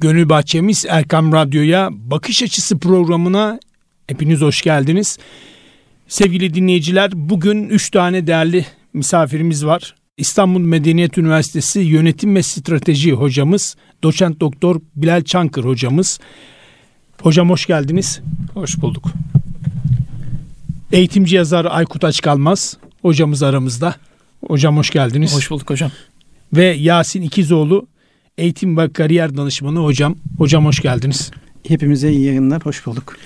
Gönül Bahçemiz Erkam Radyo'ya Bakış Açısı programına hepiniz hoş geldiniz. Sevgili dinleyiciler bugün 3 tane değerli misafirimiz var. İstanbul Medeniyet Üniversitesi Yönetim ve Strateji hocamız, doçent doktor Bilal Çankır hocamız. Hocam hoş geldiniz. Hoş bulduk. Eğitimci yazar Aykut Açkalmaz hocamız aramızda. Hocam hoş geldiniz. Hoş bulduk hocam. Ve Yasin İkizoğlu eğitim ve kariyer danışmanı hocam. Hocam hoş geldiniz. Hepimize iyi yayınlar, hoş bulduk.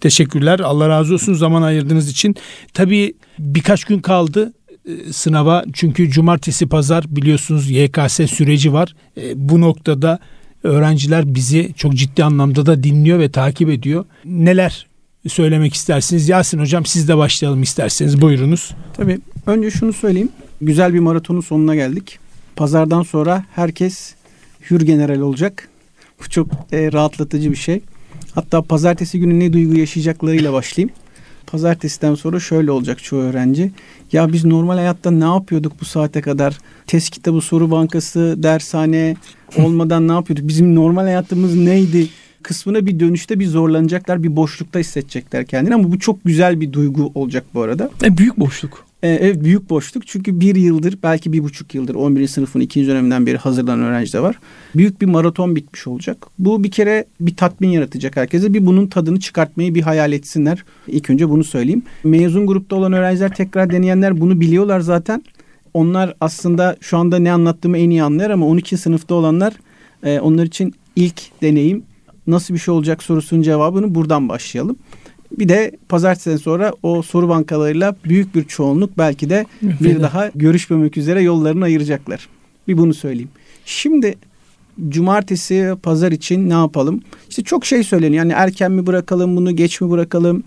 Teşekkürler. Allah razı olsun zaman ayırdığınız için. Tabii birkaç gün kaldı e, sınava. Çünkü cumartesi pazar biliyorsunuz YKS süreci var. E, bu noktada öğrenciler bizi çok ciddi anlamda da dinliyor ve takip ediyor. Neler söylemek istersiniz? Yasin hocam siz de başlayalım isterseniz. Buyurunuz. Tabii önce şunu söyleyeyim. Güzel bir maratonun sonuna geldik. Pazardan sonra herkes hür general olacak. Bu çok e, rahatlatıcı bir şey. Hatta pazartesi günü ne duygu yaşayacaklarıyla başlayayım. Pazartesiden sonra şöyle olacak çoğu öğrenci. Ya biz normal hayatta ne yapıyorduk bu saate kadar? Test kitabı, soru bankası, dershane olmadan ne yapıyorduk? Bizim normal hayatımız neydi? Kısmına bir dönüşte bir zorlanacaklar, bir boşlukta hissedecekler kendini. Ama bu çok güzel bir duygu olacak bu arada. E, büyük boşluk. E, evet büyük boşluk çünkü bir yıldır belki bir buçuk yıldır 11. sınıfın ikinci döneminden beri hazırlanan öğrenci de var. Büyük bir maraton bitmiş olacak. Bu bir kere bir tatmin yaratacak herkese. Bir bunun tadını çıkartmayı bir hayal etsinler. İlk önce bunu söyleyeyim. Mezun grupta olan öğrenciler tekrar deneyenler bunu biliyorlar zaten. Onlar aslında şu anda ne anlattığımı en iyi anlar ama 12 sınıfta olanlar e, onlar için ilk deneyim nasıl bir şey olacak sorusunun cevabını buradan başlayalım. Bir de pazartesiden sonra o soru bankalarıyla büyük bir çoğunluk belki de bir daha görüşmemek üzere yollarını ayıracaklar. Bir bunu söyleyeyim. Şimdi cumartesi pazar için ne yapalım? İşte çok şey söyleniyor. Yani erken mi bırakalım bunu geç mi bırakalım?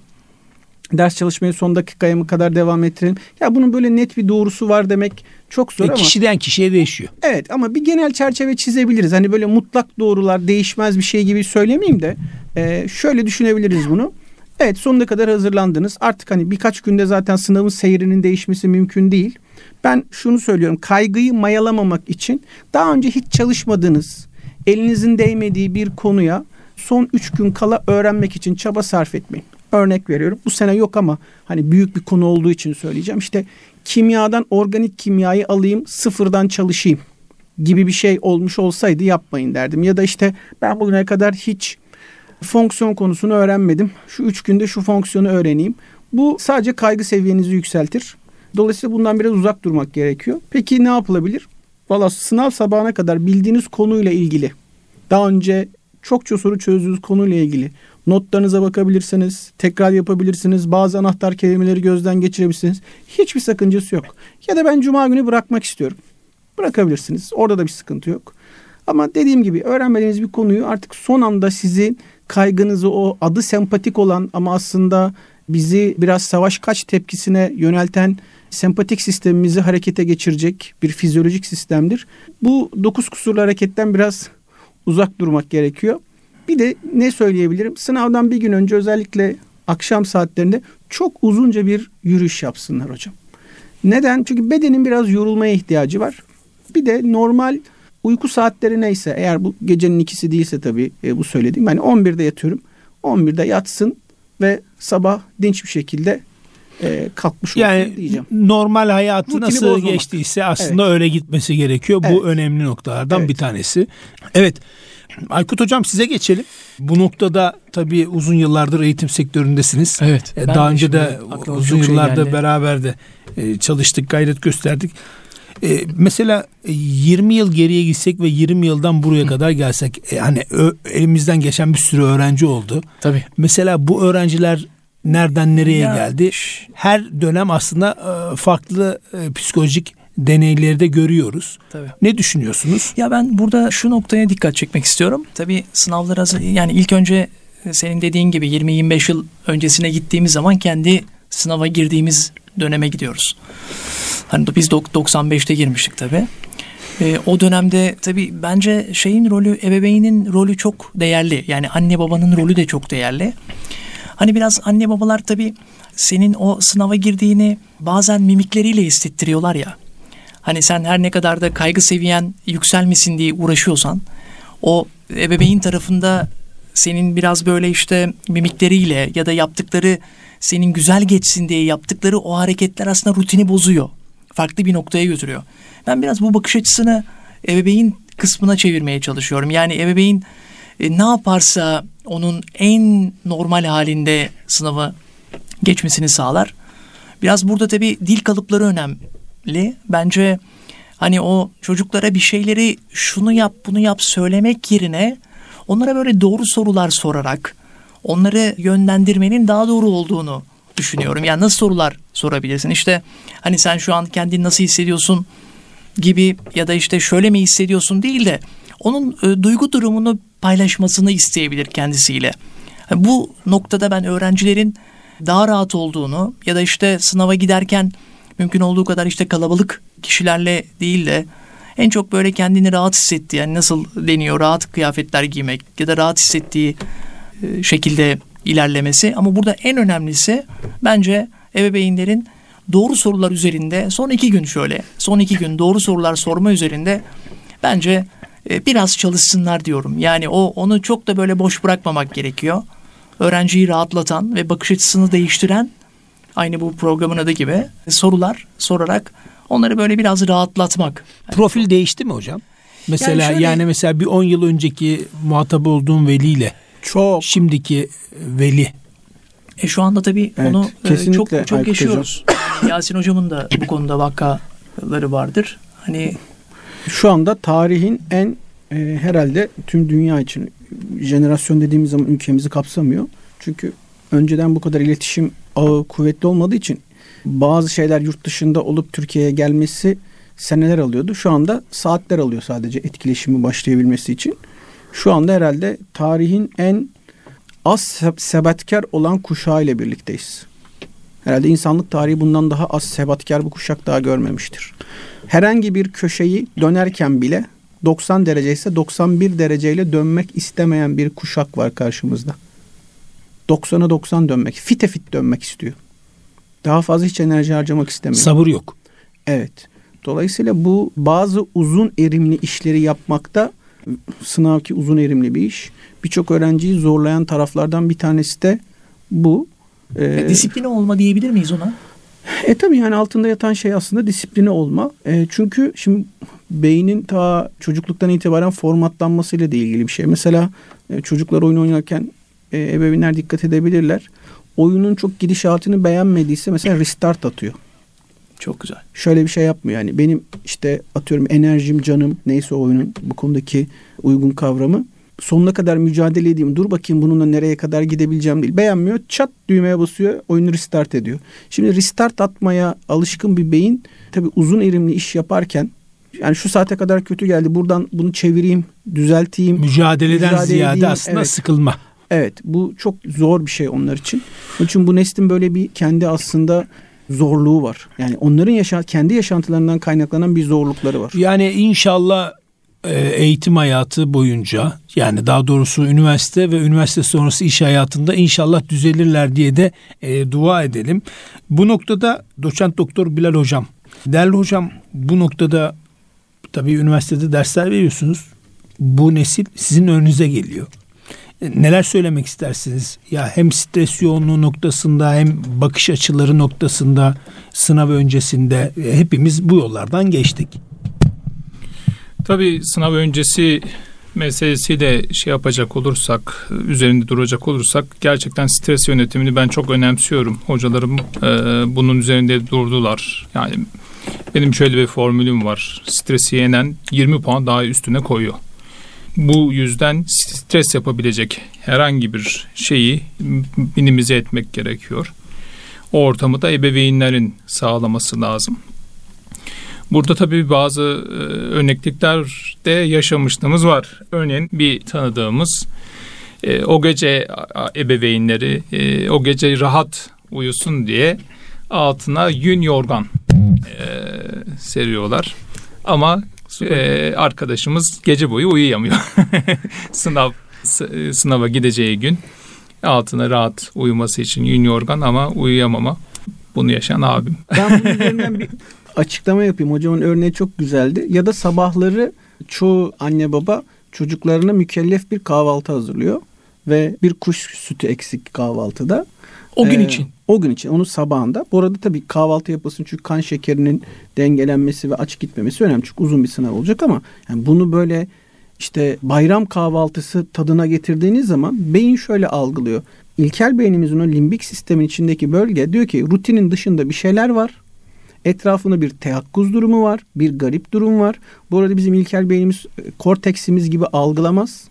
Ders çalışmayı son dakikaya mı kadar devam ettirelim? Ya bunun böyle net bir doğrusu var demek çok zor e, ama. Kişiden kişiye değişiyor. Evet ama bir genel çerçeve çizebiliriz. Hani böyle mutlak doğrular değişmez bir şey gibi söylemeyeyim de e, şöyle düşünebiliriz bunu. Evet sonuna kadar hazırlandınız. Artık hani birkaç günde zaten sınavın seyrinin değişmesi mümkün değil. Ben şunu söylüyorum. Kaygıyı mayalamamak için daha önce hiç çalışmadığınız, elinizin değmediği bir konuya son üç gün kala öğrenmek için çaba sarf etmeyin. Örnek veriyorum. Bu sene yok ama hani büyük bir konu olduğu için söyleyeceğim. İşte kimyadan organik kimyayı alayım, sıfırdan çalışayım gibi bir şey olmuş olsaydı yapmayın derdim. Ya da işte ben bugüne kadar hiç fonksiyon konusunu öğrenmedim. Şu üç günde şu fonksiyonu öğreneyim. Bu sadece kaygı seviyenizi yükseltir. Dolayısıyla bundan biraz uzak durmak gerekiyor. Peki ne yapılabilir? Valla sınav sabahına kadar bildiğiniz konuyla ilgili daha önce çokça soru çözdüğünüz konuyla ilgili notlarınıza bakabilirsiniz, tekrar yapabilirsiniz, bazı anahtar kelimeleri gözden geçirebilirsiniz. Hiçbir sakıncası yok. Ya da ben cuma günü bırakmak istiyorum. Bırakabilirsiniz. Orada da bir sıkıntı yok. Ama dediğim gibi öğrenmediğiniz bir konuyu artık son anda sizin kaygınızı o adı sempatik olan ama aslında bizi biraz savaş kaç tepkisine yönelten sempatik sistemimizi harekete geçirecek bir fizyolojik sistemdir. Bu dokuz kusurlu hareketten biraz uzak durmak gerekiyor. Bir de ne söyleyebilirim? Sınavdan bir gün önce özellikle akşam saatlerinde çok uzunca bir yürüyüş yapsınlar hocam. Neden? Çünkü bedenin biraz yorulmaya ihtiyacı var. Bir de normal Uyku saatleri neyse eğer bu gecenin ikisi değilse tabii e, bu söylediğim. Yani 11'de yatıyorum. 11'de yatsın ve sabah dinç bir şekilde e, kalkmış yani diyeceğim. normal hayatı Rutini nasıl bozmamak. geçtiyse aslında evet. öyle gitmesi gerekiyor. Evet. Bu önemli noktalardan evet. bir tanesi. Evet. Aykut Hocam size geçelim. Bu noktada tabii uzun yıllardır eğitim sektöründesiniz. Evet. E, daha önce de uzun yıllarda şey beraber de e, çalıştık, gayret gösterdik. E, mesela 20 e, yıl geriye gitsek ve 20 yıldan buraya kadar gelsek e, hani ö, elimizden geçen bir sürü öğrenci oldu. Tabii. Mesela bu öğrenciler nereden nereye ya, geldi? Her dönem aslında e, farklı psikolojik deneyleri de görüyoruz. Tabii. Ne düşünüyorsunuz? Ya ben burada şu noktaya dikkat çekmek istiyorum. Tabii sınavlar hazır yani ilk önce senin dediğin gibi 20-25 yıl öncesine gittiğimiz zaman kendi sınava girdiğimiz döneme gidiyoruz. Hani biz 95'te girmiştik tabii. E, o dönemde tabii bence şeyin rolü, ebeveynin rolü çok değerli. Yani anne babanın rolü de çok değerli. Hani biraz anne babalar tabii senin o sınava girdiğini bazen mimikleriyle hissettiriyorlar ya. Hani sen her ne kadar da kaygı seviyen yükselmesin diye uğraşıyorsan o ebeveyn tarafında senin biraz böyle işte mimikleriyle ya da yaptıkları senin güzel geçsin diye yaptıkları o hareketler aslında rutini bozuyor. Farklı bir noktaya götürüyor. Ben biraz bu bakış açısını ebeveyn kısmına çevirmeye çalışıyorum. Yani ebeveyn e, ne yaparsa onun en normal halinde sınavı geçmesini sağlar. Biraz burada tabii dil kalıpları önemli. Bence hani o çocuklara bir şeyleri şunu yap bunu yap söylemek yerine onlara böyle doğru sorular sorarak onları yönlendirmenin daha doğru olduğunu düşünüyorum. Yani nasıl sorular sorabilirsin? İşte hani sen şu an kendini nasıl hissediyorsun gibi ya da işte şöyle mi hissediyorsun değil de onun e, duygu durumunu paylaşmasını isteyebilir kendisiyle. Bu noktada ben öğrencilerin daha rahat olduğunu ya da işte sınava giderken mümkün olduğu kadar işte kalabalık kişilerle değil de en çok böyle kendini rahat hissettiği yani nasıl deniyor rahat kıyafetler giymek ya da rahat hissettiği e, şekilde ilerlemesi ama burada en önemlisi bence ebeveynlerin doğru sorular üzerinde son iki gün şöyle son iki gün doğru sorular sorma üzerinde bence e, biraz çalışsınlar diyorum. Yani o onu çok da böyle boş bırakmamak gerekiyor. Öğrenciyi rahatlatan ve bakış açısını değiştiren aynı bu programın adı gibi sorular sorarak onları böyle biraz rahatlatmak. Profil değişti mi hocam? Mesela yani, şöyle, yani mesela bir 10 yıl önceki muhatap olduğum veliyle çok şimdiki veli e şu anda tabii evet, onu e, çok çok yaşıyoruz. Yasin hocamın da bu konuda vakaları vardır. Hani şu anda tarihin en e, herhalde tüm dünya için jenerasyon dediğimiz zaman ülkemizi kapsamıyor. Çünkü önceden bu kadar iletişim ağı kuvvetli olmadığı için bazı şeyler yurt dışında olup Türkiye'ye gelmesi seneler alıyordu. Şu anda saatler alıyor sadece etkileşimi başlayabilmesi için. Şu anda herhalde tarihin en az sebatkar olan kuşağı ile birlikteyiz. Herhalde insanlık tarihi bundan daha az sebatkar bir kuşak daha görmemiştir. Herhangi bir köşeyi dönerken bile 90 derece ise 91 dereceyle dönmek istemeyen bir kuşak var karşımızda. 90'a 90 dönmek, fite fit dönmek istiyor. Daha fazla hiç enerji harcamak istemiyor. Sabır yok. Evet. Dolayısıyla bu bazı uzun erimli işleri yapmakta sınav ki uzun erimli bir iş. Birçok öğrenciyi zorlayan taraflardan bir tanesi de bu. Ee, disipline olma diyebilir miyiz ona? E tabii yani altında yatan şey aslında disipline olma. E, çünkü şimdi beynin ta çocukluktan itibaren formatlanmasıyla da ilgili bir şey. Mesela e, çocuklar oyun oynarken e, ebeveynler dikkat edebilirler. Oyunun çok gidişatını beğenmediyse mesela restart atıyor. Çok güzel. Şöyle bir şey yapmıyor yani benim işte atıyorum enerjim canım neyse oyunun bu konudaki uygun kavramı sonuna kadar mücadele edeyim dur bakayım bununla nereye kadar gidebileceğim değil. Beğenmiyor çat düğmeye basıyor oyunu restart ediyor. Şimdi restart atmaya alışkın bir beyin tabi uzun erimli iş yaparken yani şu saate kadar kötü geldi buradan bunu çevireyim düzelteyim. Mücadeleden mücadele ziyade edeyim. aslında evet. sıkılma. Evet bu çok zor bir şey onlar için. Onun için bu neslin böyle bir kendi aslında zorluğu var. Yani onların yaşa kendi yaşantılarından kaynaklanan bir zorlukları var. Yani inşallah e, eğitim hayatı boyunca yani daha doğrusu üniversite ve üniversite sonrası iş hayatında inşallah düzelirler diye de e, dua edelim. Bu noktada doçent doktor Bilal hocam, değerli hocam bu noktada tabii üniversitede dersler veriyorsunuz. Bu nesil sizin önünüze geliyor neler söylemek istersiniz? Ya hem stres yoğunluğu noktasında hem bakış açıları noktasında sınav öncesinde e, hepimiz bu yollardan geçtik. Tabii sınav öncesi meselesi de şey yapacak olursak, üzerinde duracak olursak gerçekten stres yönetimini ben çok önemsiyorum. Hocalarım e, bunun üzerinde durdular. Yani benim şöyle bir formülüm var. Stresi yenen 20 puan daha üstüne koyuyor bu yüzden stres yapabilecek herhangi bir şeyi minimize etmek gerekiyor. O ortamı da ebeveynlerin sağlaması lazım. Burada tabii bazı e, örneklikler de yaşamışlığımız var. Örneğin bir tanıdığımız e, o gece ebeveynleri e, o gece rahat uyusun diye altına yün yorgan seriyorlar. Ama e, arkadaşımız gece boyu uyuyamıyor. Sınav sınava gideceği gün altına rahat uyuması için yün yorgan ama uyuyamama. Bunu yaşayan abim. Ben bunun üzerinden bir açıklama yapayım. Hocamın örneği çok güzeldi. Ya da sabahları çoğu anne baba çocuklarına mükellef bir kahvaltı hazırlıyor ve bir kuş sütü eksik kahvaltıda. O gün Ee, için. O gün için onun sabahında. Bu arada tabii kahvaltı yapılsın çünkü kan şekerinin dengelenmesi ve aç gitmemesi önemli. Çünkü uzun bir sınav olacak ama yani bunu böyle işte bayram kahvaltısı tadına getirdiğiniz zaman beyin şöyle algılıyor. İlkel beynimizin o limbik sistemin içindeki bölge diyor ki rutinin dışında bir şeyler var. Etrafında bir teyakkuz durumu var. Bir garip durum var. Bu arada bizim ilkel beynimiz e, korteksimiz gibi algılamaz.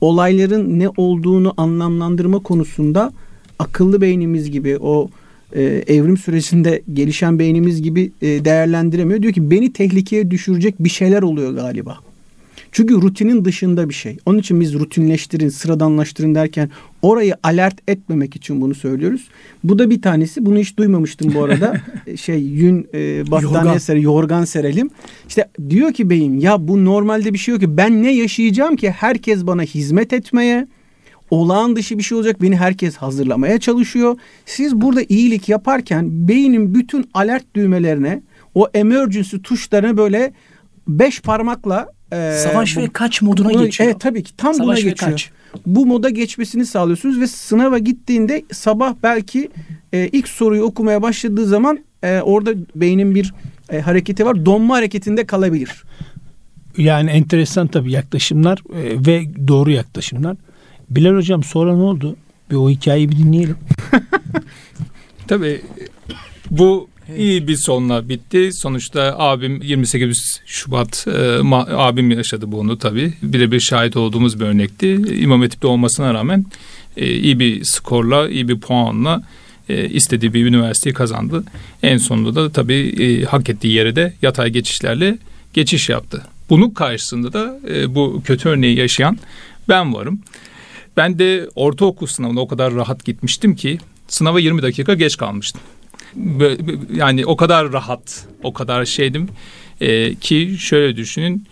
Olayların ne olduğunu anlamlandırma konusunda akıllı beynimiz gibi o e, evrim sürecinde gelişen beynimiz gibi e, değerlendiremiyor. Diyor ki beni tehlikeye düşürecek bir şeyler oluyor galiba. Çünkü rutinin dışında bir şey. Onun için biz rutinleştirin, sıradanlaştırın derken orayı alert etmemek için bunu söylüyoruz. Bu da bir tanesi. Bunu hiç duymamıştım bu arada. şey yün e, battaniye Yorgan. sere, yorgan serelim. İşte diyor ki beyin ya bu normalde bir şey yok ki ben ne yaşayacağım ki herkes bana hizmet etmeye, olağan dışı bir şey olacak beni herkes hazırlamaya çalışıyor. Siz burada iyilik yaparken beynin bütün alert düğmelerine o emergency tuşlarına böyle beş parmakla e, Savaş bu- ve kaç moduna bunu- geçiyor. Evet tabii ki tam buna Savaş ve geçiyor. kaç. Bu moda geçmesini sağlıyorsunuz ve sınava gittiğinde sabah belki e, ilk soruyu okumaya başladığı zaman e, orada beynin bir e, hareketi var. Donma hareketinde kalabilir. Yani enteresan tabii yaklaşımlar e, ve doğru yaklaşımlar. Bilal hocam sonra ne oldu? Bir o hikayeyi bir dinleyelim. Tabii bu iyi bir sonla bitti. Sonuçta abim 28 Şubat e, ma- abim yaşadı bunu tabii. Birebir şahit olduğumuz bir örnekti. İmam Hatip'te olmasına rağmen e, iyi bir skorla, iyi bir puanla e, istediği bir üniversiteyi kazandı. En sonunda da tabii e, hak ettiği yere de yatay geçişlerle geçiş yaptı. Bunun karşısında da e, bu kötü örneği yaşayan ben varım. Ben de ortaokul sınavına o kadar rahat gitmiştim ki sınava 20 dakika geç kalmıştım. Yani o kadar rahat, o kadar şeydim e, ki şöyle düşünün.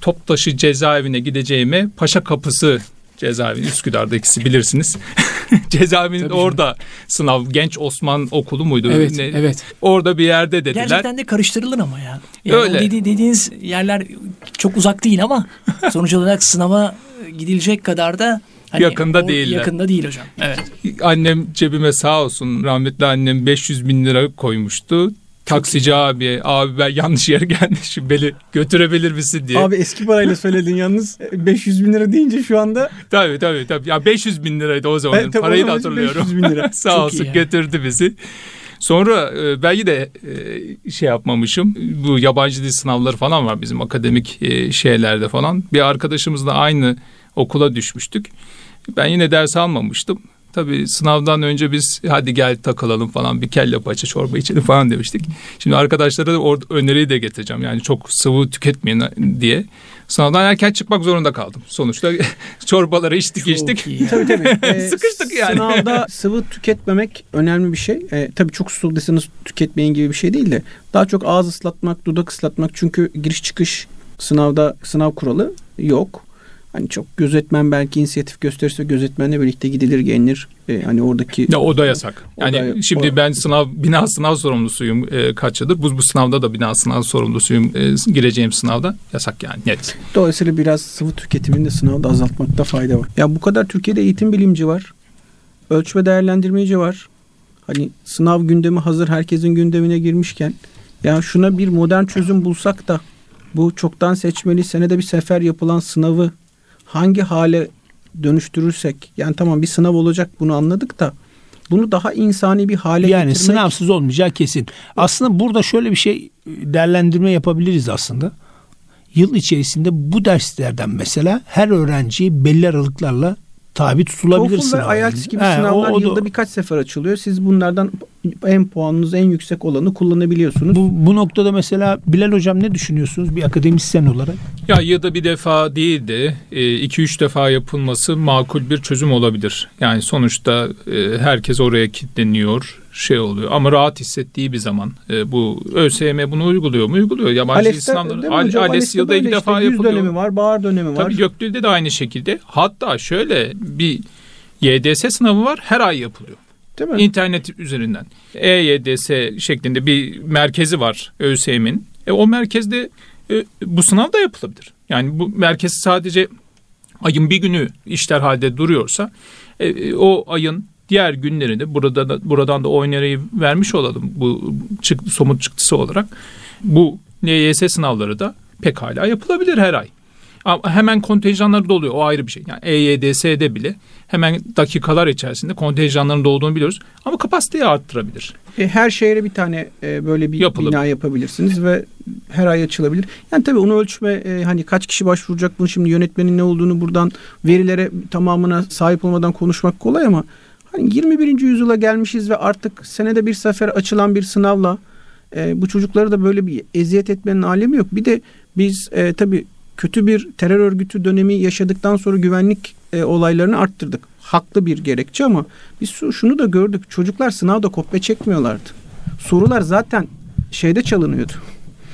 Toptaşı cezaevine gideceğime Paşa Kapısı cezaevi Üsküdar'da ikisi bilirsiniz. Cezaevinin Tabii orada sınav Genç Osman Okulu muydu? Evet, Ne- evet. Orada bir yerde dediler. Gerçekten de karıştırılır ama ya. Yani Öyle. Dedi, dediğiniz yerler çok uzak değil ama sonuç olarak sınava gidilecek kadar da hani Yakında değiller. Yakında değil hocam. Evet. Annem cebime sağ olsun rahmetli annem 500 bin lira koymuştu. Taksici abi, abi ben yanlış yere gelmişim beni götürebilir misin diye. Abi eski parayla söyledin yalnız 500 bin lira deyince şu anda Tabii tabii tabii. Ya 500 bin liraydı o zaman. Evet, Parayı da hatırlıyorum. 500 bin lira. Sağ Çok olsun götürdü bizi. Sonra e, ben yine e, şey yapmamışım. Bu yabancı dil sınavları falan var bizim akademik e, şeylerde falan. Bir arkadaşımızla aynı okula düşmüştük. Ben yine ders almamıştım. Tabii sınavdan önce biz hadi gel takılalım falan bir kelle paça çorba içelim falan demiştik. Şimdi arkadaşlara da orada öneriyi de getireceğim. Yani çok sıvı tüketmeyin diye. Sınavdan erken çıkmak zorunda kaldım. Sonuçta çorbaları içtik içtik. Çok iyi. Tabii tabii. Ee, Sıkıştık yani. Sınavda sıvı tüketmemek önemli bir şey. Ee, tabii çok susadıysanız tüketmeyin gibi bir şey değil de daha çok ağız ıslatmak, dudak ıslatmak çünkü giriş çıkış sınavda sınav kuralı yok. Hani çok gözetmen belki inisiyatif gösterirse gözetmenle birlikte gidilir gelinir. Ee, hani oradaki Ya o da yasak. O Yani da- şimdi o- ben sınav bina sınav sorumlusuyum e, kaç yıldır. Bu, bu sınavda da bina sınav sorumlusuyum. E, gireceğim sınavda yasak yani net. Dolayısıyla biraz sıvı tüketimini de sınavda azaltmakta fayda var. Ya bu kadar Türkiye'de eğitim bilimci var. Ölçme değerlendirmeci var. Hani sınav gündemi hazır herkesin gündemine girmişken ya şuna bir modern çözüm bulsak da bu çoktan seçmeli senede bir sefer yapılan sınavı hangi hale dönüştürürsek yani tamam bir sınav olacak bunu anladık da bunu daha insani bir hale yani getirmek sınavsız olmayacağı kesin. Aslında burada şöyle bir şey değerlendirme yapabiliriz aslında. Yıl içerisinde bu derslerden mesela her öğrenciyi belli aralıklarla tabi tutulabilir TOEFL ve. IELTS gibi He, sınavlar o- o da- yılda birkaç sefer açılıyor. Siz bunlardan en puanınız en yüksek olanı kullanabiliyorsunuz. bu, bu noktada mesela Bilal hocam ne düşünüyorsunuz bir akademisyen olarak? Ya ya da bir defa değil de e, iki üç defa yapılması makul bir çözüm olabilir. Yani sonuçta e, herkes oraya kilitleniyor şey oluyor ama rahat hissettiği bir zaman e, bu ÖSYM bunu uyguluyor mu? Uyguluyor. Yabancı ALES'te mi Al-? ALES yılda iki işte defa yüz yapılıyor. dönemi var, bahar dönemi var. Tabii Gökdil'de de aynı şekilde. Hatta şöyle bir YDS sınavı var her ay yapılıyor. Değil mi? İnternet üzerinden. EYDS şeklinde bir merkezi var ÖSYM'in. E, o merkezde e, bu sınav da yapılabilir. Yani bu merkez sadece ayın bir günü işler halde duruyorsa e, o ayın diğer günlerinde burada da, buradan da oynarayı vermiş olalım bu çık, somut çıktısı olarak. Bu LYS sınavları da pekala yapılabilir her ay. Ama hemen kontenjanları doluyor. O ayrı bir şey. Yani EYDS'de bile hemen dakikalar içerisinde kontenjanların dolduğunu biliyoruz. Ama kapasiteyi arttırabilir. E, her şehre bir tane e, böyle bir Yapılır. bina yapabilirsiniz ve her ay açılabilir. Yani tabii onu ölçme e, hani kaç kişi başvuracak bunu şimdi yönetmenin ne olduğunu buradan verilere tamamına sahip olmadan konuşmak kolay ama hani 21. yüzyıla gelmişiz ve artık senede bir sefer açılan bir sınavla e, bu çocukları da böyle bir eziyet etmenin alemi yok. Bir de biz e, tabii kötü bir terör örgütü dönemi yaşadıktan sonra güvenlik e, olaylarını arttırdık. Haklı bir gerekçe ama biz şu- şunu da gördük. Çocuklar sınavda kopya çekmiyorlardı. Sorular zaten şeyde çalınıyordu.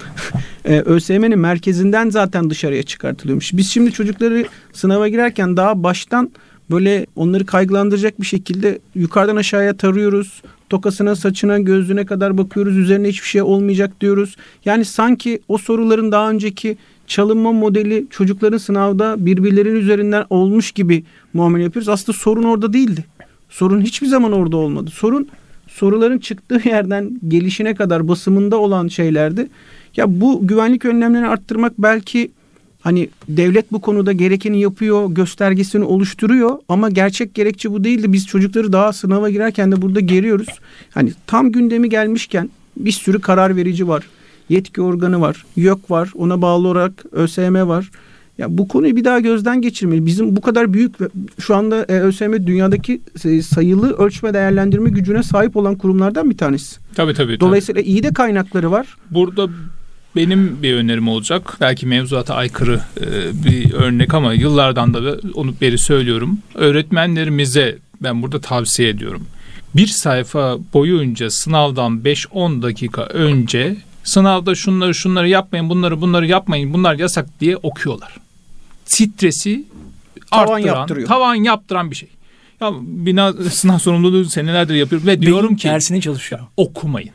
e, ÖSYM'nin merkezinden zaten dışarıya çıkartılıyormuş. Biz şimdi çocukları sınava girerken daha baştan böyle onları kaygılandıracak bir şekilde yukarıdan aşağıya tarıyoruz. Tokasına, saçına, gözlüğüne kadar bakıyoruz. Üzerine hiçbir şey olmayacak diyoruz. Yani sanki o soruların daha önceki çalınma modeli çocukların sınavda birbirlerinin üzerinden olmuş gibi muamele yapıyoruz. Aslında sorun orada değildi. Sorun hiçbir zaman orada olmadı. Sorun soruların çıktığı yerden gelişine kadar basımında olan şeylerdi. Ya bu güvenlik önlemlerini arttırmak belki hani devlet bu konuda gerekeni yapıyor, göstergesini oluşturuyor ama gerçek gerekçe bu değildi. Biz çocukları daha sınava girerken de burada geriyoruz. Hani tam gündemi gelmişken bir sürü karar verici var. Yetki organı var, YÖK var, ona bağlı olarak ÖSYM var. Ya bu konuyu bir daha gözden geçirmeli. Bizim bu kadar büyük şu anda e, ÖSYM dünyadaki e, sayılı ölçme değerlendirme gücüne sahip olan kurumlardan bir tanesi. Tabii tabii. tabii. Dolayısıyla iyi de kaynakları var. Burada benim bir önerim olacak. Belki mevzuata aykırı e, bir örnek ama yıllardan da onu beri söylüyorum. Öğretmenlerimize ben burada tavsiye ediyorum. Bir sayfa boyunca sınavdan 5-10 dakika önce sınavda şunları şunları yapmayın, bunları bunları yapmayın, bunlar yasak diye okuyorlar. Stresi Tavan arttıran, yaptırıyor. tavan yaptıran bir şey. Ya bina sınav sorumluluğu senelerdir yapıyorum ve diyorum Beyin ki tersine çalışıyor. okumayın.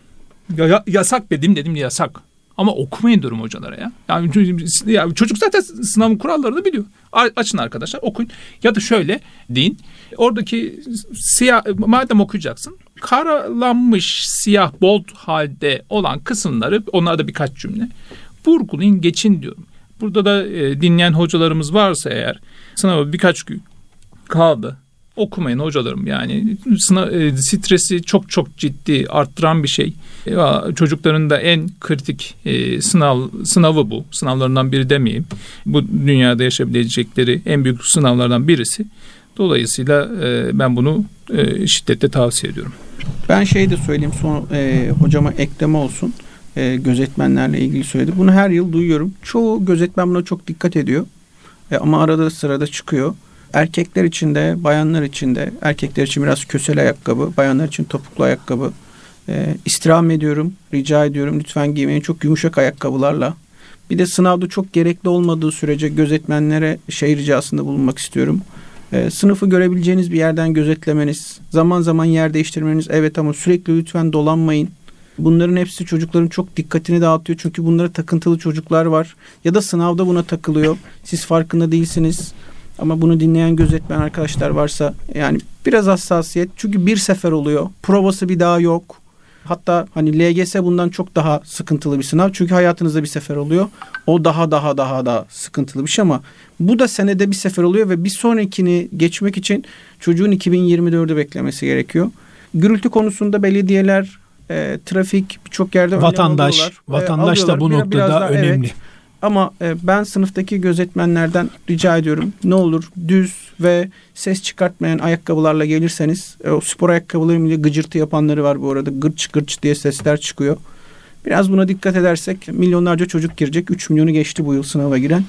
Ya, ya- yasak dedim dedim yasak. Ama okumayın diyorum hocalara ya. Yani çocuk- ya çocuk zaten sınavın kurallarını biliyor. Açın arkadaşlar okuyun. Ya da şöyle deyin. Oradaki siyah madem okuyacaksın karalanmış siyah bold halde olan kısımları onlarda birkaç cümle vurgulayın geçin diyorum. Burada da e, dinleyen hocalarımız varsa eğer sınava birkaç gün kaldı. Okumayın hocalarım yani sınav, e, stresi çok çok ciddi arttıran bir şey. E, çocukların da en kritik e, sınav sınavı bu. Sınavlarından biri demeyeyim. Bu dünyada yaşayabilecekleri en büyük sınavlardan birisi. Dolayısıyla e, ben bunu e, şiddetle tavsiye ediyorum. Ben şey de söyleyeyim son e, hocama ekleme olsun. E, gözetmenlerle ilgili söyledi. Bunu her yıl duyuyorum. Çoğu gözetmen buna çok dikkat ediyor. E, ama arada sırada çıkıyor. Erkekler için de bayanlar için de erkekler için biraz kösel ayakkabı, bayanlar için topuklu ayakkabı. E, istirham ediyorum, rica ediyorum lütfen giymeyin çok yumuşak ayakkabılarla. Bir de sınavda çok gerekli olmadığı sürece gözetmenlere şey ricasında bulunmak istiyorum. E, sınıfı görebileceğiniz bir yerden gözetlemeniz, zaman zaman yer değiştirmeniz evet ama sürekli lütfen dolanmayın. Bunların hepsi çocukların çok dikkatini dağıtıyor. Çünkü bunlara takıntılı çocuklar var. Ya da sınavda buna takılıyor. Siz farkında değilsiniz. Ama bunu dinleyen gözetmen arkadaşlar varsa yani biraz hassasiyet. Çünkü bir sefer oluyor. Provası bir daha yok. Hatta hani LGS bundan çok daha sıkıntılı bir sınav. Çünkü hayatınızda bir sefer oluyor. O daha daha daha da sıkıntılı bir şey ama bu da senede bir sefer oluyor ve bir sonrakini geçmek için çocuğun 2024'ü beklemesi gerekiyor. Gürültü konusunda belediyeler, e, trafik birçok yerde Vatandaş. E, vatandaş da bu Biraz- noktada biraz daha, evet. Ama e, ben sınıftaki gözetmenlerden rica ediyorum. Ne olur düz ve ses çıkartmayan ayakkabılarla gelirseniz e, o spor ayakkabılarıyla gıcırtı yapanları var bu arada. Gırç gırç diye sesler çıkıyor. Biraz buna dikkat edersek milyonlarca çocuk girecek. 3 milyonu geçti bu yıl sınava giren.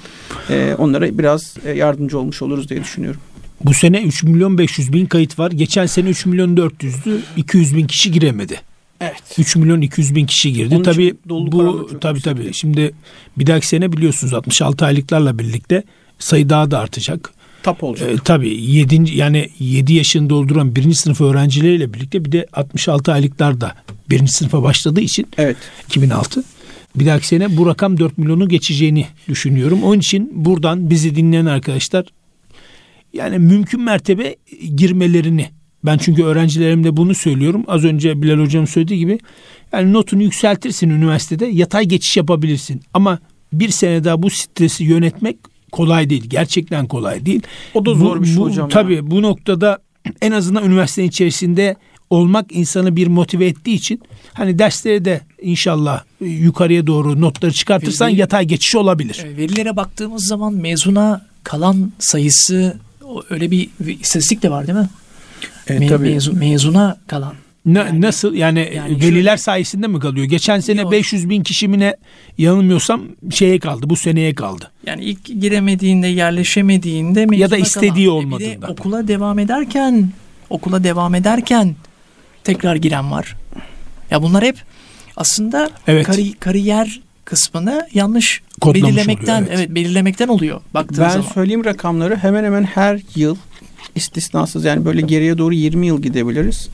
E, onlara biraz yardımcı olmuş oluruz diye düşünüyorum. Bu sene 3 milyon 500 bin kayıt var. Geçen sene 3 milyon 400'dü. 200 bin kişi giremedi. Evet. 3 milyon 200 bin kişi girdi. Onun tabii bu tabii tabii. Şimdi bir dahaki sene biliyorsunuz 66 aylıklarla birlikte sayı daha da artacak. Tap olacak. Ee, tabii 7. yani 7 yaşını dolduran birinci sınıf öğrencileriyle birlikte bir de 66 aylıklar da birinci sınıfa başladığı için Evet. 2006. Bir dahaki sene bu rakam 4 milyonu geçeceğini düşünüyorum. Onun için buradan bizi dinleyen arkadaşlar yani mümkün mertebe girmelerini ben çünkü öğrencilerimde bunu söylüyorum. Az önce Bilal hocam söylediği gibi yani notunu yükseltirsin üniversitede yatay geçiş yapabilirsin. Ama bir sene daha bu stresi yönetmek kolay değil. Gerçekten kolay değil. O da zor bu, bir şey bu, hocam. Tabii ya. bu noktada en azından üniversitenin içerisinde olmak insanı bir motive ettiği için hani derslere de inşallah yukarıya doğru notları çıkartırsan Veri- yatay geçiş olabilir. E, Verilere baktığımız zaman mezuna kalan sayısı öyle bir istatistik de var değil mi? E, Me- tabii. mezun- mezuna kalan. Na- Yani- nasıl yani, yani veliler şöyle- sayesinde mi kalıyor? Geçen sene Yok. 500 bin kişi mi ne yanılmıyorsam şeye kaldı bu seneye kaldı. Yani ilk giremediğinde, yerleşemediğinde Ya da istediği kalan. E olmadığında. Bir de okula devam ederken, okula devam ederken tekrar giren var. Ya bunlar hep aslında Evet. kari- kariyer kısmını yanlış Kodlamış belirlemekten oluyor, evet. evet. belirlemekten oluyor baktığın Ben zaman. söyleyeyim rakamları hemen hemen her yıl istisnasız yani böyle geriye doğru 20 yıl gidebiliriz.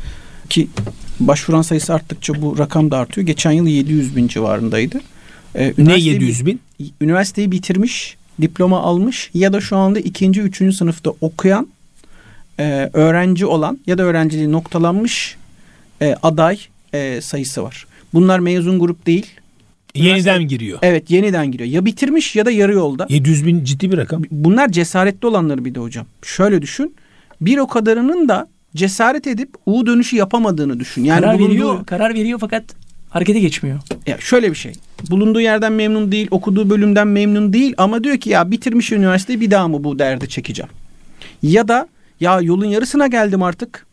Ki başvuran sayısı arttıkça bu rakam da artıyor. Geçen yıl 700 bin civarındaydı. Ee, Ne üniversiteyi- 700 bin? Üniversiteyi bitirmiş, diploma almış ya da şu anda ikinci, üçüncü sınıfta okuyan e, öğrenci olan ya da öğrenciliği noktalanmış e, aday e, sayısı var. Bunlar mezun grup değil. Yeniden giriyor. Evet yeniden giriyor. Ya bitirmiş ya da yarı yolda. 700 bin ciddi bir rakam. Bunlar cesaretli olanları bir de hocam. Şöyle düşün. Bir o kadarının da cesaret edip U dönüşü yapamadığını düşün. Yani karar bulunduğu, veriyor, karar veriyor fakat harekete geçmiyor. ya şöyle bir şey. Bulunduğu yerden memnun değil, okuduğu bölümden memnun değil ama diyor ki ya bitirmiş üniversiteyi bir daha mı bu derdi çekeceğim? Ya da ya yolun yarısına geldim artık.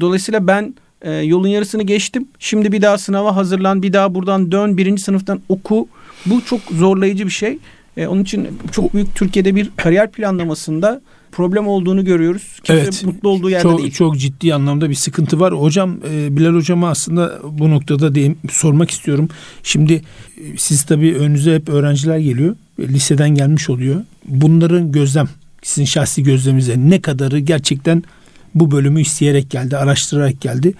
Dolayısıyla ben e, yolun yarısını geçtim. Şimdi bir daha sınava hazırlan, bir daha buradan dön, birinci sınıftan oku. Bu çok zorlayıcı bir şey. E, onun için çok büyük Türkiye'de bir kariyer planlamasında problem olduğunu görüyoruz. Kimse Evet. mutlu olduğu yerde Çok değil. çok ciddi anlamda bir sıkıntı var. Hocam e, Bilal hocama aslında bu noktada diyeyim, sormak istiyorum. Şimdi e, siz tabii önünüze hep öğrenciler geliyor. E, Liseden gelmiş oluyor. Bunların gözlem sizin şahsi gözleminize ne kadarı gerçekten bu bölümü isteyerek geldi, araştırarak geldi.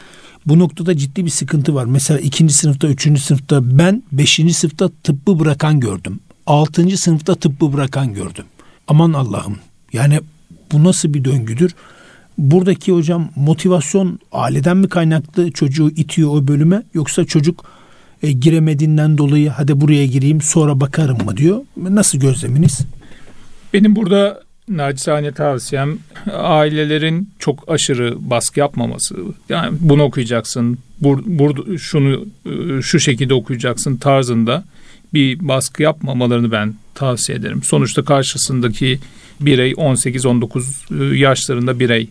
Bu noktada ciddi bir sıkıntı var. Mesela ikinci sınıfta, üçüncü sınıfta ben beşinci sınıfta tıbbı bırakan gördüm. Altıncı sınıfta tıbbı bırakan gördüm. Aman Allah'ım. Yani bu nasıl bir döngüdür? Buradaki hocam motivasyon aileden mi kaynaklı çocuğu itiyor o bölüme yoksa çocuk e, giremediğinden dolayı hadi buraya gireyim sonra bakarım mı diyor. Nasıl gözleminiz? Benim burada nacizane tavsiyem ailelerin çok aşırı baskı yapmaması. Yani bunu okuyacaksın, bur, bur, şunu e, şu şekilde okuyacaksın tarzında bir baskı yapmamalarını ben tavsiye ederim. Sonuçta karşısındaki birey 18-19 e, yaşlarında birey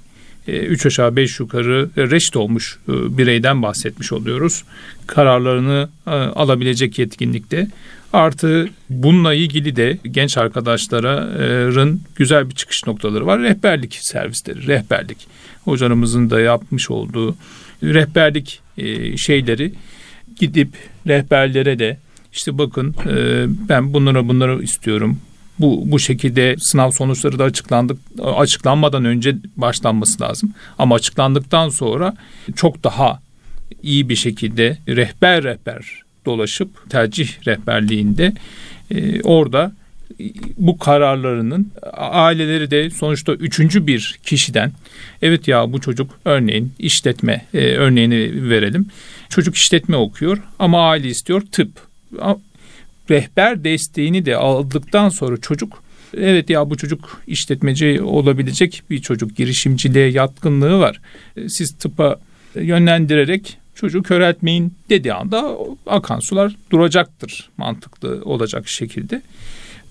3 aşağı 5 yukarı e, reşit olmuş e, bireyden bahsetmiş oluyoruz. Kararlarını e, alabilecek yetkinlikte. Artı bununla ilgili de genç arkadaşların güzel bir çıkış noktaları var. Rehberlik servisleri, rehberlik. Hocalarımızın da yapmış olduğu rehberlik e, şeyleri gidip rehberlere de işte bakın e, ben bunlara bunları istiyorum. Bu bu şekilde sınav sonuçları da açıklandık açıklanmadan önce başlanması lazım. Ama açıklandıktan sonra çok daha iyi bir şekilde rehber rehber dolaşıp tercih rehberliğinde e, orada bu kararlarının aileleri de sonuçta üçüncü bir kişiden evet ya bu çocuk örneğin işletme e, örneğini verelim. Çocuk işletme okuyor ama aile istiyor tıp. Rehber desteğini de aldıktan sonra çocuk evet ya bu çocuk işletmeci olabilecek bir çocuk girişimciliğe yatkınlığı var. Siz tıpa yönlendirerek çocuğu köreltmeyin dediği anda akan sular duracaktır mantıklı olacak şekilde.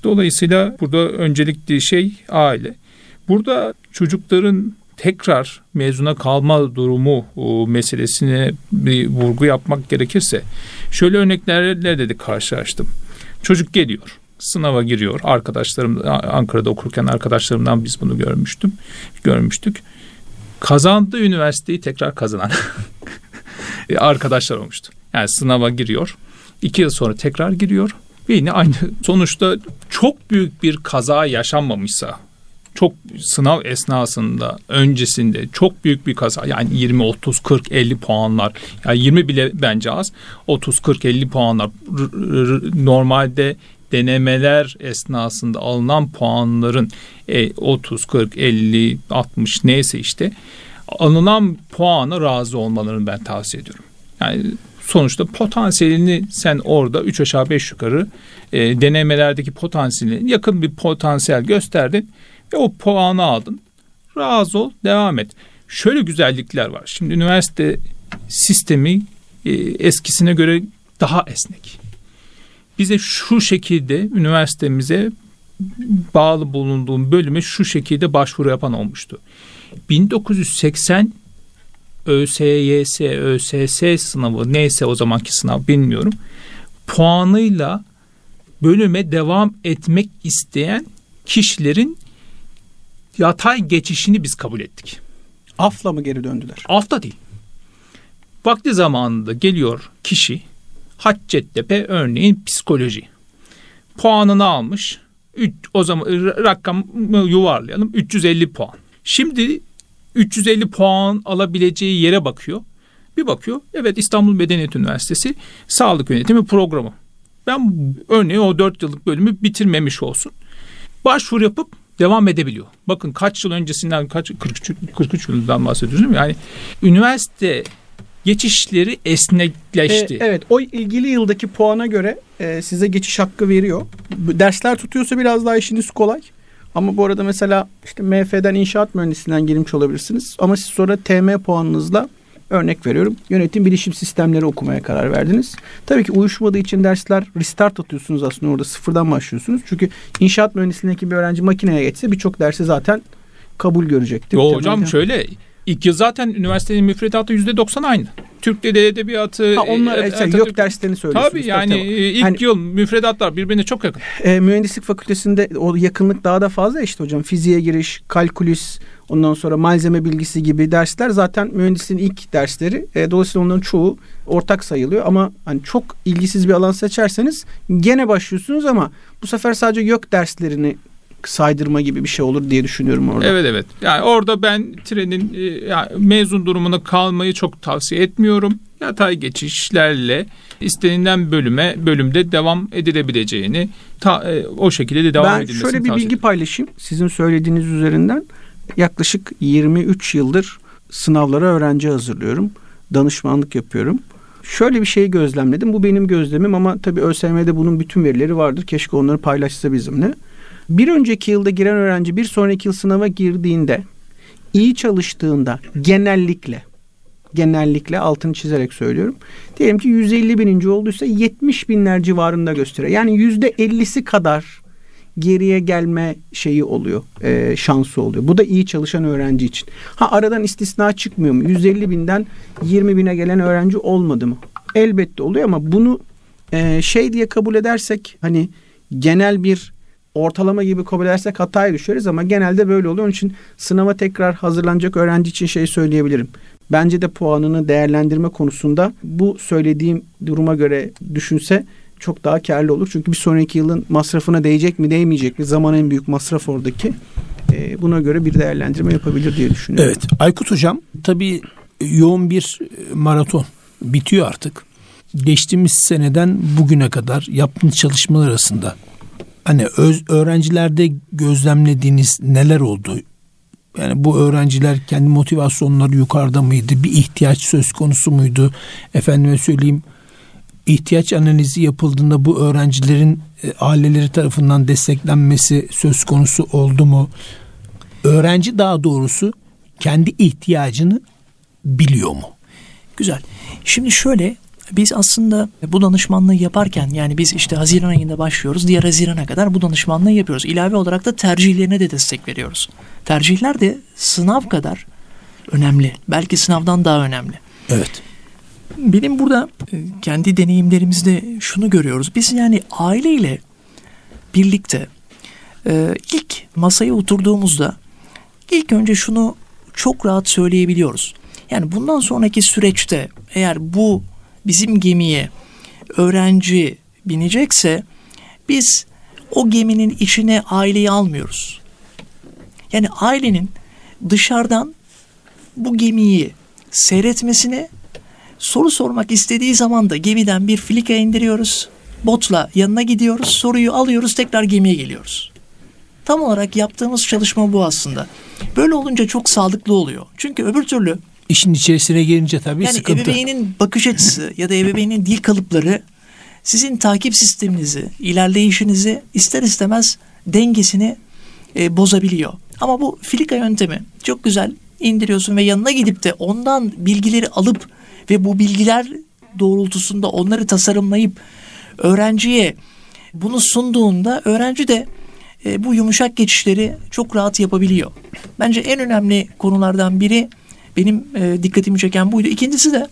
Dolayısıyla burada öncelikli şey aile. Burada çocukların tekrar mezuna kalma durumu o meselesine bir vurgu yapmak gerekirse şöyle örneklerle de karşılaştım. Çocuk geliyor, sınava giriyor. Arkadaşlarım Ankara'da okurken arkadaşlarımdan biz bunu görmüştüm, görmüştük. Kazandığı üniversiteyi tekrar kazanan arkadaşlar olmuştu. Yani sınava giriyor, iki yıl sonra tekrar giriyor ve yine aynı sonuçta çok büyük bir kaza yaşanmamışsa çok sınav esnasında öncesinde çok büyük bir kaza yani 20 30 40 50 puanlar yani 20 bile bence az 30 40 50 puanlar normalde denemeler esnasında alınan puanların e, 30, 40, 50, 60 neyse işte alınan puana razı olmalarını ben tavsiye ediyorum. Yani sonuçta potansiyelini sen orada 3 aşağı 5 yukarı e, denemelerdeki potansiyelini yakın bir potansiyel gösterdin ve o puanı aldın. Razı ol, devam et. Şöyle güzellikler var. Şimdi üniversite sistemi e, eskisine göre daha esnek. Bize şu şekilde üniversitemize bağlı bulunduğum bölüme şu şekilde başvuru yapan olmuştu. 1980 ÖSYS, ÖSS sınavı neyse o zamanki sınav bilmiyorum. Puanıyla bölüme devam etmek isteyen kişilerin yatay geçişini biz kabul ettik. Afla mı geri döndüler? Afta değil. Vakti zamanında geliyor kişi Hacettepe örneğin psikoloji. Puanını almış. Üç, o zaman rakam yuvarlayalım 350 puan. Şimdi 350 puan alabileceği yere bakıyor. Bir bakıyor. Evet İstanbul Medeniyet Üniversitesi Sağlık Yönetimi Programı. Ben örneğin o 4 yıllık bölümü bitirmemiş olsun. Başvuru yapıp devam edebiliyor. Bakın kaç yıl öncesinden kaç 43 43 yılından bahsediyoruz değil mi? Yani üniversite geçişleri esnekleşti. E, evet o ilgili yıldaki puana göre e, size geçiş hakkı veriyor. Dersler tutuyorsa biraz daha işiniz kolay. Ama bu arada mesela işte MF'den inşaat mühendisinden girmiş olabilirsiniz. Ama siz sonra TM puanınızla örnek veriyorum. Yönetim bilişim sistemleri okumaya karar verdiniz. Tabii ki uyuşmadığı için dersler restart atıyorsunuz aslında orada sıfırdan başlıyorsunuz. Çünkü inşaat mühendisliğindeki bir öğrenci makineye geçse birçok dersi zaten kabul görecektir. Yo hocam şöyle İlk yıl zaten üniversitenin müfredatı yüzde doksan aynı. Türk Dili Edebiyatı. Ha, onlar e, e, yok derslerini söylüyorsunuz. Tabii yani tabii. E, ilk hani, yıl müfredatlar birbirine çok yakın. E, mühendislik fakültesinde o yakınlık daha da fazla işte hocam. Fiziğe giriş, kalkülüs, ondan sonra malzeme bilgisi gibi dersler zaten mühendisliğin ilk dersleri. E, dolayısıyla onların çoğu ortak sayılıyor ama hani çok ilgisiz bir alan seçerseniz gene başlıyorsunuz ama bu sefer sadece yok derslerini saydırma gibi bir şey olur diye düşünüyorum orada. Evet evet. Yani orada ben trenin e, yani mezun durumuna kalmayı çok tavsiye etmiyorum. Yatay geçişlerle istenilen bölüme bölümde devam edilebileceğini ta, e, o şekilde de devam ben edilmesini Ben şöyle bir bilgi paylaşayım sizin söylediğiniz üzerinden. Yaklaşık 23 yıldır sınavlara öğrenci hazırlıyorum. Danışmanlık yapıyorum. Şöyle bir şey gözlemledim. Bu benim gözlemim ama tabii ÖSYM'de bunun bütün verileri vardır. Keşke onları paylaşsa bizimle. Bir önceki yılda giren öğrenci bir sonraki yıl sınava girdiğinde iyi çalıştığında genellikle genellikle altını çizerek söylüyorum. Diyelim ki 150 bininci olduysa 70 binler civarında gösteriyor. Yani yüzde 50'si kadar geriye gelme şeyi oluyor, e, şansı oluyor. Bu da iyi çalışan öğrenci için. Ha aradan istisna çıkmıyor mu? 150 binden 20 bine gelen öğrenci olmadı mı? Elbette oluyor ama bunu e, şey diye kabul edersek hani genel bir ortalama gibi kabul edersek hataya düşeriz ama genelde böyle oluyor. Onun için sınava tekrar hazırlanacak öğrenci için şey söyleyebilirim. Bence de puanını değerlendirme konusunda bu söylediğim duruma göre düşünse çok daha karlı olur. Çünkü bir sonraki yılın masrafına değecek mi değmeyecek mi? Zaman en büyük masraf oradaki. E, buna göre bir değerlendirme yapabilir diye düşünüyorum. Evet. Aykut Hocam tabii yoğun bir maraton bitiyor artık. Geçtiğimiz seneden bugüne kadar yaptığınız çalışmalar arasında hani öz, öğrencilerde gözlemlediğiniz neler oldu? Yani bu öğrenciler kendi motivasyonları yukarıda mıydı? Bir ihtiyaç söz konusu muydu? Efendime söyleyeyim ihtiyaç analizi yapıldığında bu öğrencilerin e, aileleri tarafından desteklenmesi söz konusu oldu mu? Öğrenci daha doğrusu kendi ihtiyacını biliyor mu? Güzel. Şimdi şöyle biz aslında bu danışmanlığı yaparken yani biz işte Haziran ayında başlıyoruz. Diğer Haziran'a kadar bu danışmanlığı yapıyoruz. İlave olarak da tercihlerine de destek veriyoruz. Tercihler de sınav kadar önemli. Belki sınavdan daha önemli. Evet. Benim burada e, kendi deneyimlerimizde şunu görüyoruz. Biz yani aileyle birlikte e, ilk masaya oturduğumuzda ilk önce şunu çok rahat söyleyebiliyoruz. Yani bundan sonraki süreçte eğer bu bizim gemiye öğrenci binecekse biz o geminin içine aileyi almıyoruz. Yani ailenin dışarıdan bu gemiyi seyretmesini soru sormak istediği zaman da gemiden bir filika indiriyoruz. botla yanına gidiyoruz, soruyu alıyoruz, tekrar gemiye geliyoruz. Tam olarak yaptığımız çalışma bu aslında. Böyle olunca çok sağlıklı oluyor. Çünkü öbür türlü İşin içerisine girince tabii yani sıkıntı. ebeveynin bakış açısı ya da ebeveynin dil kalıpları sizin takip sisteminizi, ilerleyişinizi ister istemez dengesini e, bozabiliyor. Ama bu filika yöntemi çok güzel indiriyorsun ve yanına gidip de ondan bilgileri alıp ve bu bilgiler doğrultusunda onları tasarımlayıp öğrenciye bunu sunduğunda öğrenci de e, bu yumuşak geçişleri çok rahat yapabiliyor. Bence en önemli konulardan biri benim e, dikkatimi çeken buydu. İkincisi de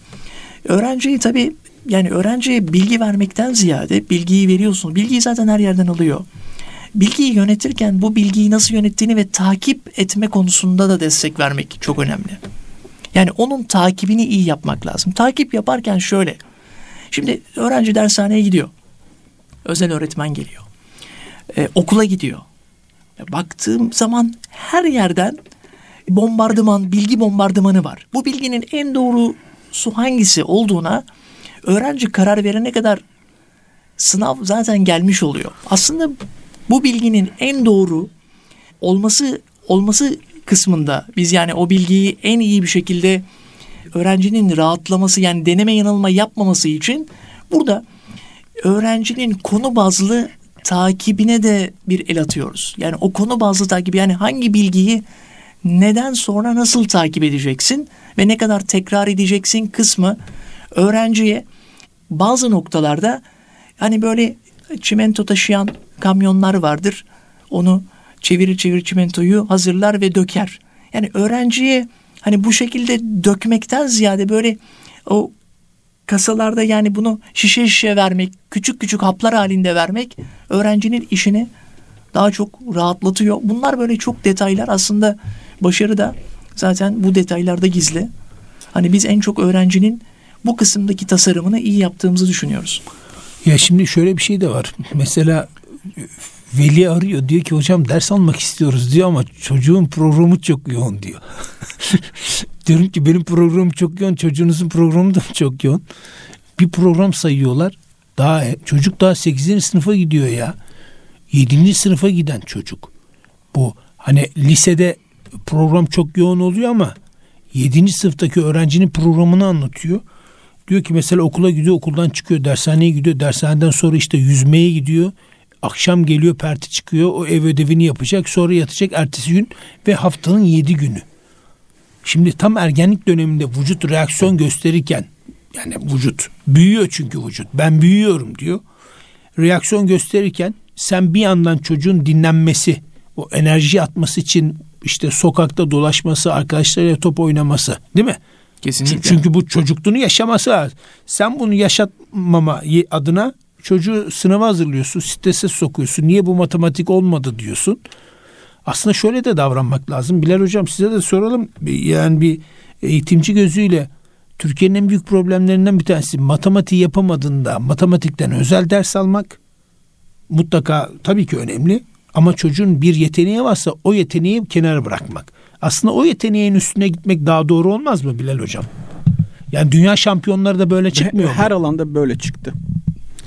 öğrenciyi tabii yani öğrenciye bilgi vermekten ziyade bilgiyi veriyorsun. Bilgiyi zaten her yerden alıyor. Bilgiyi yönetirken bu bilgiyi nasıl yönettiğini ve takip etme konusunda da destek vermek çok önemli. Yani onun takibini iyi yapmak lazım. Takip yaparken şöyle. Şimdi öğrenci dershaneye gidiyor. Özel öğretmen geliyor. Ee, okula gidiyor. Baktığım zaman her yerden bombardıman, bilgi bombardımanı var. Bu bilginin en doğrusu hangisi olduğuna öğrenci karar verene kadar sınav zaten gelmiş oluyor. Aslında bu bilginin en doğru olması olması kısmında biz yani o bilgiyi en iyi bir şekilde öğrencinin rahatlaması yani deneme yanılma yapmaması için burada öğrencinin konu bazlı takibine de bir el atıyoruz. Yani o konu bazlı takip yani hangi bilgiyi neden sonra nasıl takip edeceksin ve ne kadar tekrar edeceksin kısmı öğrenciye bazı noktalarda hani böyle çimento taşıyan kamyonlar vardır. Onu çevirir çevirir çimentoyu hazırlar ve döker. Yani öğrenciye hani bu şekilde dökmekten ziyade böyle o kasalarda yani bunu şişe şişe vermek, küçük küçük haplar halinde vermek öğrencinin işini daha çok rahatlatıyor. Bunlar böyle çok detaylar aslında başarı da zaten bu detaylarda gizli. Hani biz en çok öğrencinin bu kısımdaki tasarımını iyi yaptığımızı düşünüyoruz. Ya şimdi şöyle bir şey de var. Mesela veli arıyor diyor ki hocam ders almak istiyoruz diyor ama çocuğun programı çok yoğun diyor. Diyorum ki benim programım çok yoğun çocuğunuzun programı da çok yoğun. Bir program sayıyorlar. Daha çocuk daha 8. sınıfa gidiyor ya. 7. sınıfa giden çocuk. Bu hani lisede program çok yoğun oluyor ama 7. sınıftaki öğrencinin programını anlatıyor. Diyor ki mesela okula gidiyor, okuldan çıkıyor, dershaneye gidiyor, dershaneden sonra işte yüzmeye gidiyor. Akşam geliyor, perti çıkıyor, o ev ödevini yapacak, sonra yatacak ertesi gün ve haftanın yedi günü. Şimdi tam ergenlik döneminde vücut reaksiyon gösterirken yani vücut büyüyor çünkü vücut ben büyüyorum diyor. Reaksiyon gösterirken sen bir yandan çocuğun dinlenmesi, o enerji atması için işte sokakta dolaşması, arkadaşlarıyla top oynaması değil mi? Kesinlikle. Çünkü bu çocukluğunu yaşaması lazım. Sen bunu yaşatmama adına çocuğu sınava hazırlıyorsun, strese sokuyorsun. Niye bu matematik olmadı diyorsun. Aslında şöyle de davranmak lazım. Bilal hocam size de soralım. Yani bir eğitimci gözüyle Türkiye'nin en büyük problemlerinden bir tanesi matematiği yapamadığında matematikten özel ders almak mutlaka tabii ki önemli. Ama çocuğun bir yeteneği varsa o yeteneği kenara bırakmak. Aslında o yeteneğin üstüne gitmek daha doğru olmaz mı Bilal hocam? Yani dünya şampiyonları da böyle çıkmıyor. Her mu? alanda böyle çıktı.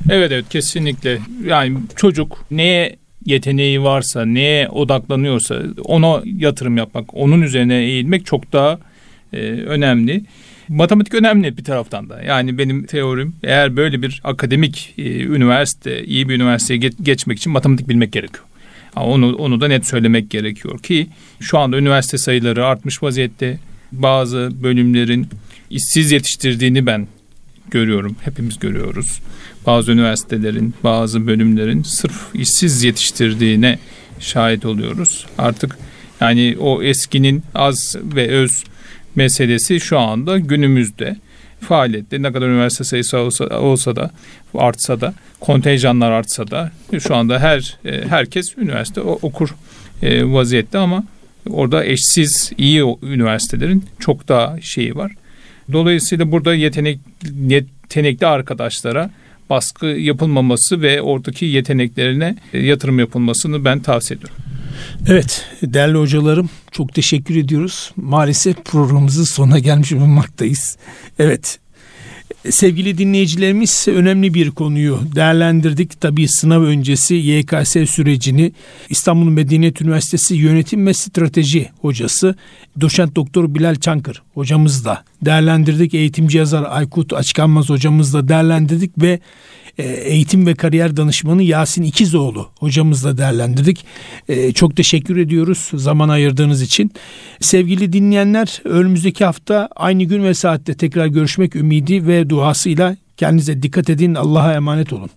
Evet evet kesinlikle. Yani çocuk neye yeteneği varsa, neye odaklanıyorsa ona yatırım yapmak, onun üzerine eğilmek çok daha e, önemli. Matematik önemli bir taraftan da. Yani benim teorim eğer böyle bir akademik e, üniversite, iyi bir üniversiteye geç, geçmek için matematik bilmek gerekiyor. Onu, onu da net söylemek gerekiyor ki şu anda üniversite sayıları artmış vaziyette. Bazı bölümlerin işsiz yetiştirdiğini ben görüyorum. Hepimiz görüyoruz. Bazı üniversitelerin, bazı bölümlerin sırf işsiz yetiştirdiğine şahit oluyoruz. Artık yani o eskinin az ve öz meselesi şu anda günümüzde faaliyette ne kadar üniversite sayısı olsa, olsa da artsa da kontenjanlar artsa da şu anda her e, herkes üniversite okur e, vaziyette ama orada eşsiz iyi üniversitelerin çok daha şeyi var. Dolayısıyla burada yetenek yetenekli arkadaşlara baskı yapılmaması ve oradaki yeteneklerine e, yatırım yapılmasını ben tavsiye ediyorum. Evet değerli hocalarım çok teşekkür ediyoruz. Maalesef programımızın sonuna gelmiş bulunmaktayız. Evet Sevgili dinleyicilerimiz önemli bir konuyu değerlendirdik. Tabii sınav öncesi YKS sürecini İstanbul Medeniyet Üniversitesi Yönetim ve Strateji hocası doçent doktor Bilal Çankır hocamızla değerlendirdik. Eğitimci yazar Aykut Açkanmaz hocamızla değerlendirdik ve eğitim ve kariyer danışmanı Yasin İkizoğlu hocamızla değerlendirdik. E, çok teşekkür ediyoruz zaman ayırdığınız için. Sevgili dinleyenler önümüzdeki hafta aynı gün ve saatte tekrar görüşmek ümidi ve duasıyla kendinize dikkat edin. Allah'a emanet olun.